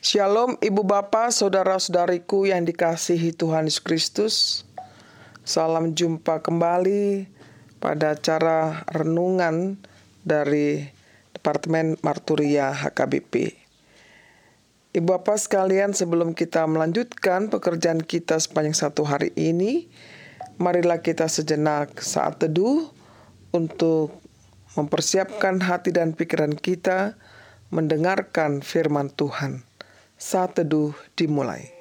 Shalom Ibu Bapak, Saudara-saudariku yang dikasihi Tuhan Yesus Kristus. Salam jumpa kembali pada acara renungan dari Departemen Marturia HKBP. Ibu Bapak sekalian, sebelum kita melanjutkan pekerjaan kita sepanjang satu hari ini, marilah kita sejenak saat teduh untuk mempersiapkan hati dan pikiran kita mendengarkan firman Tuhan. Saat teduh dimulai.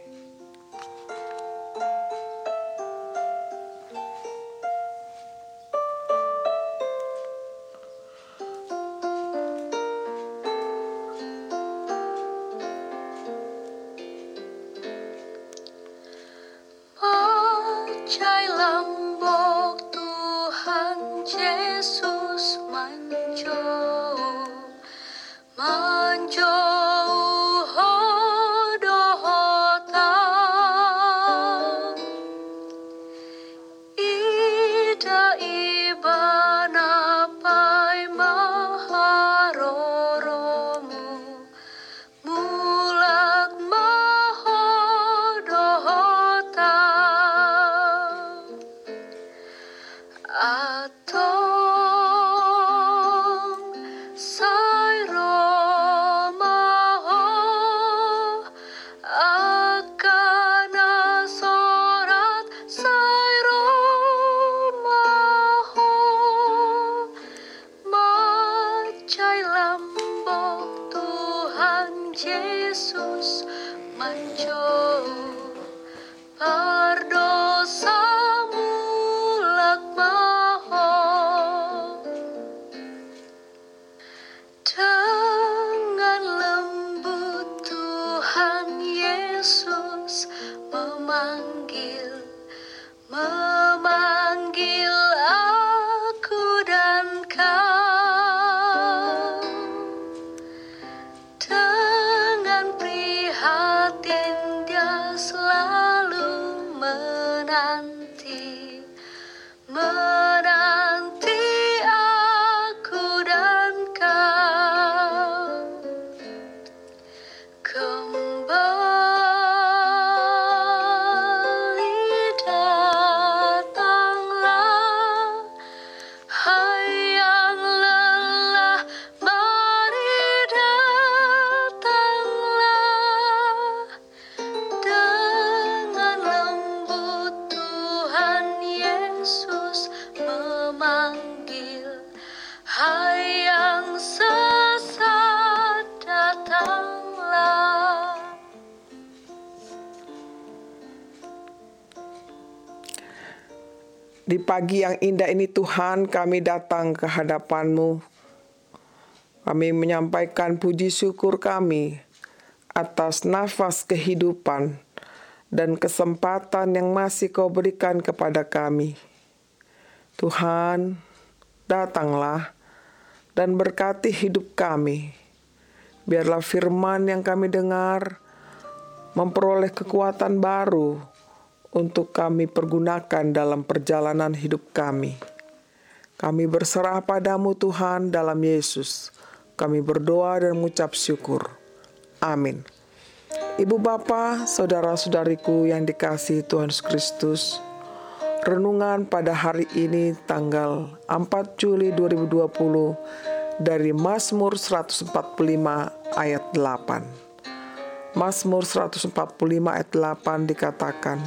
time. Di pagi yang indah ini Tuhan kami datang ke hadapan-Mu. Kami menyampaikan puji syukur kami atas nafas kehidupan dan kesempatan yang masih kau berikan kepada kami. Tuhan, datanglah dan berkati hidup kami. Biarlah firman yang kami dengar memperoleh kekuatan baru untuk kami pergunakan dalam perjalanan hidup kami. Kami berserah padamu Tuhan dalam Yesus. Kami berdoa dan mengucap syukur. Amin. Ibu bapa, saudara-saudariku yang dikasih Tuhan Yesus Kristus, renungan pada hari ini tanggal 4 Juli 2020 dari Mazmur 145 ayat 8. Mazmur 145 ayat 8 dikatakan,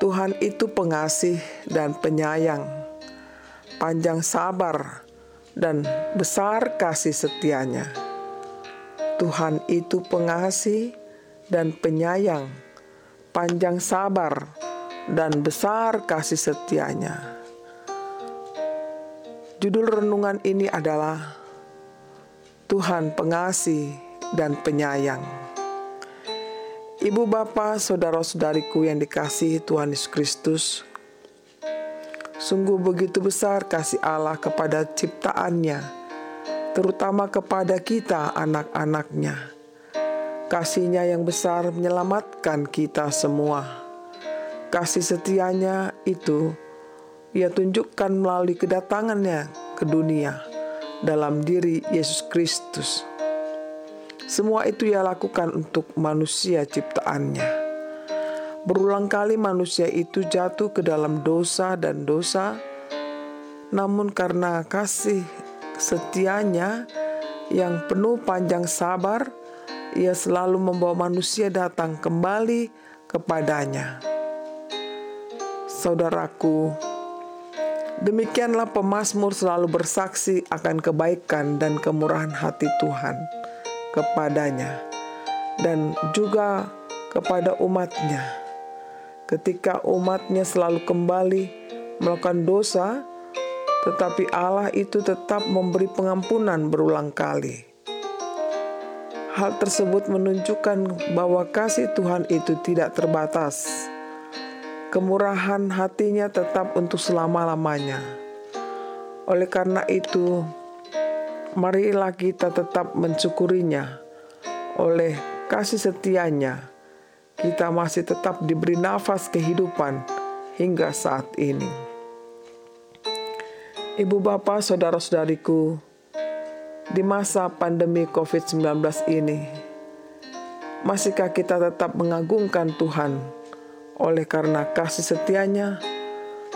Tuhan itu pengasih dan penyayang, panjang sabar, dan besar kasih setianya. Tuhan itu pengasih dan penyayang, panjang sabar, dan besar kasih setianya. Judul renungan ini adalah Tuhan pengasih dan penyayang. Ibu bapa, saudara-saudariku yang dikasihi Tuhan Yesus Kristus, sungguh begitu besar kasih Allah kepada ciptaannya, terutama kepada kita anak-anaknya. Kasihnya yang besar menyelamatkan kita semua. Kasih setianya itu ia tunjukkan melalui kedatangannya ke dunia dalam diri Yesus Kristus Semua itu ia lakukan untuk manusia ciptaannya. Berulang kali manusia itu jatuh ke dalam dosa dan dosa, namun karena kasih setianya yang penuh panjang sabar, ia selalu membawa manusia datang kembali kepadanya. Saudaraku, demikianlah pemazmur selalu bersaksi akan kebaikan dan kemurahan hati Tuhan kepadanya dan juga kepada umatnya. Ketika umatnya selalu kembali melakukan dosa, tetapi Allah itu tetap memberi pengampunan berulang kali. Hal tersebut menunjukkan bahwa kasih Tuhan itu tidak terbatas. Kemurahan hatinya tetap untuk selama-lamanya. Oleh karena itu, marilah kita tetap mensyukurinya oleh kasih setianya kita masih tetap diberi nafas kehidupan hingga saat ini. Ibu bapak saudara-saudariku, di masa pandemi COVID-19 ini, masihkah kita tetap mengagungkan Tuhan oleh karena kasih setianya?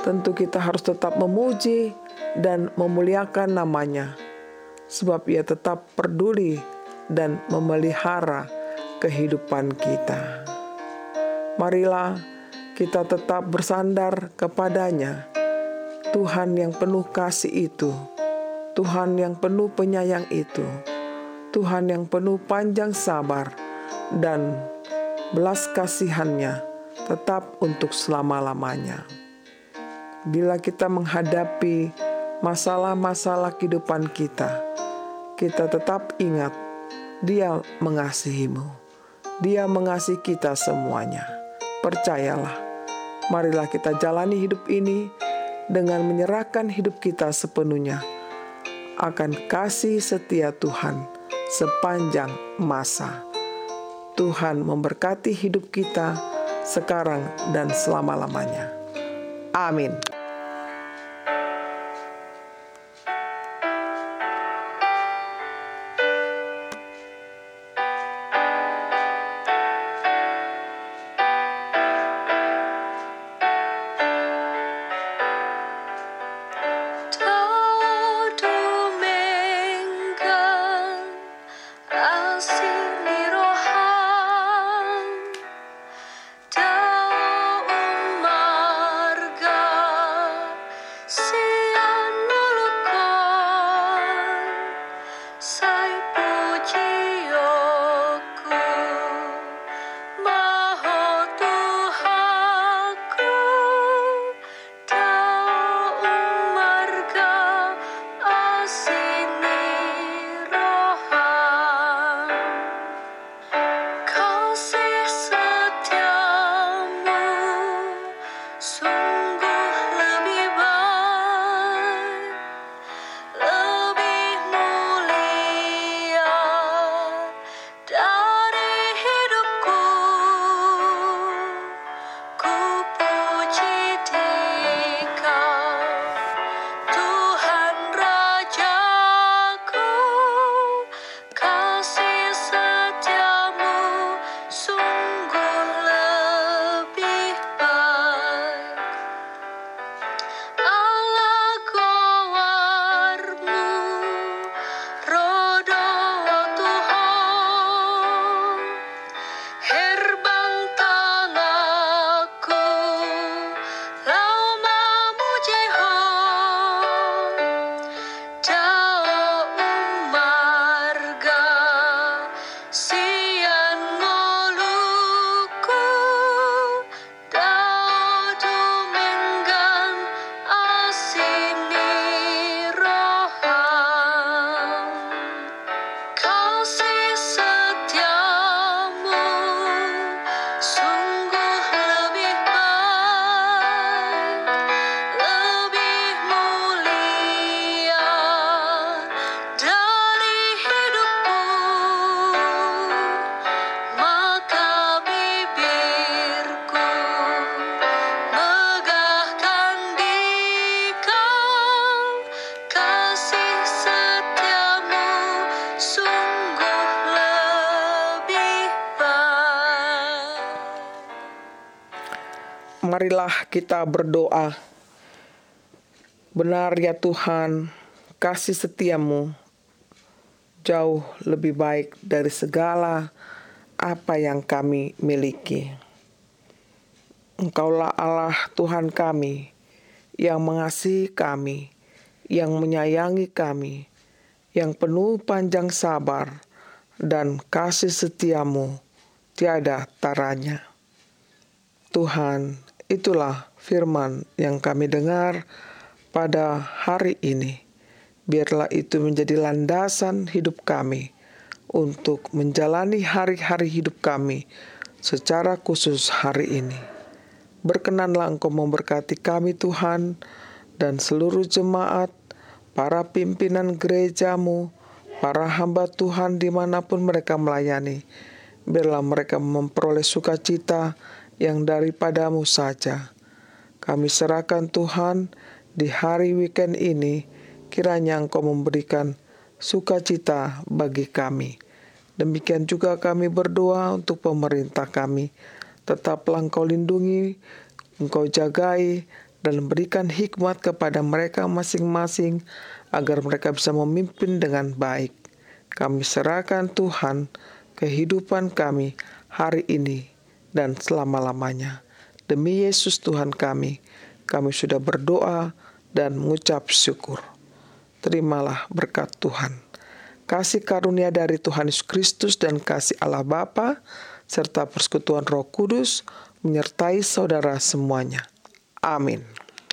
Tentu kita harus tetap memuji dan memuliakan namanya sebab ia tetap peduli dan memelihara kehidupan kita. Marilah kita tetap bersandar kepadanya, Tuhan yang penuh kasih itu, Tuhan yang penuh penyayang itu, Tuhan yang penuh panjang sabar dan belas kasihannya tetap untuk selama-lamanya. Bila kita menghadapi masalah-masalah kehidupan kita, kita tetap ingat Dia mengasihimu. Dia mengasihi kita semuanya. Percayalah, marilah kita jalani hidup ini dengan menyerahkan hidup kita sepenuhnya akan kasih setia Tuhan sepanjang masa. Tuhan memberkati hidup kita sekarang dan selama-lamanya. Amin. Marilah kita berdoa. Benar ya Tuhan, kasih setiamu jauh lebih baik dari segala apa yang kami miliki. Engkaulah Allah Tuhan kami yang mengasihi kami, yang menyayangi kami, yang penuh panjang sabar dan kasih setiamu tiada taranya. Tuhan, itulah firman yang kami dengar pada hari ini. Biarlah itu menjadi landasan hidup kami untuk menjalani hari-hari hidup kami secara khusus hari ini. Berkenanlah Engkau memberkati kami Tuhan dan seluruh jemaat, para pimpinan gerejamu, para hamba Tuhan di mana pun mereka melayani. Biarlah mereka memperoleh sukacita yang daripadamu saja. Kami serahkan Tuhan di hari weekend ini, kiranya Engkau memberikan sukacita bagi kami. Demikian juga kami berdoa untuk pemerintah kami. Tetaplah Engkau lindungi, Engkau jagai, dan berikan hikmat kepada mereka masing-masing agar mereka bisa memimpin dengan baik. Kami serahkan Tuhan kehidupan kami hari ini dan selama-lamanya. Demi Yesus Tuhan kami, kami sudah berdoa dan mengucap syukur. Terimalah berkat Tuhan. Kasih karunia dari Tuhan Yesus Kristus dan kasih Allah Bapa serta persekutuan Roh Kudus menyertai saudara semuanya. Amin.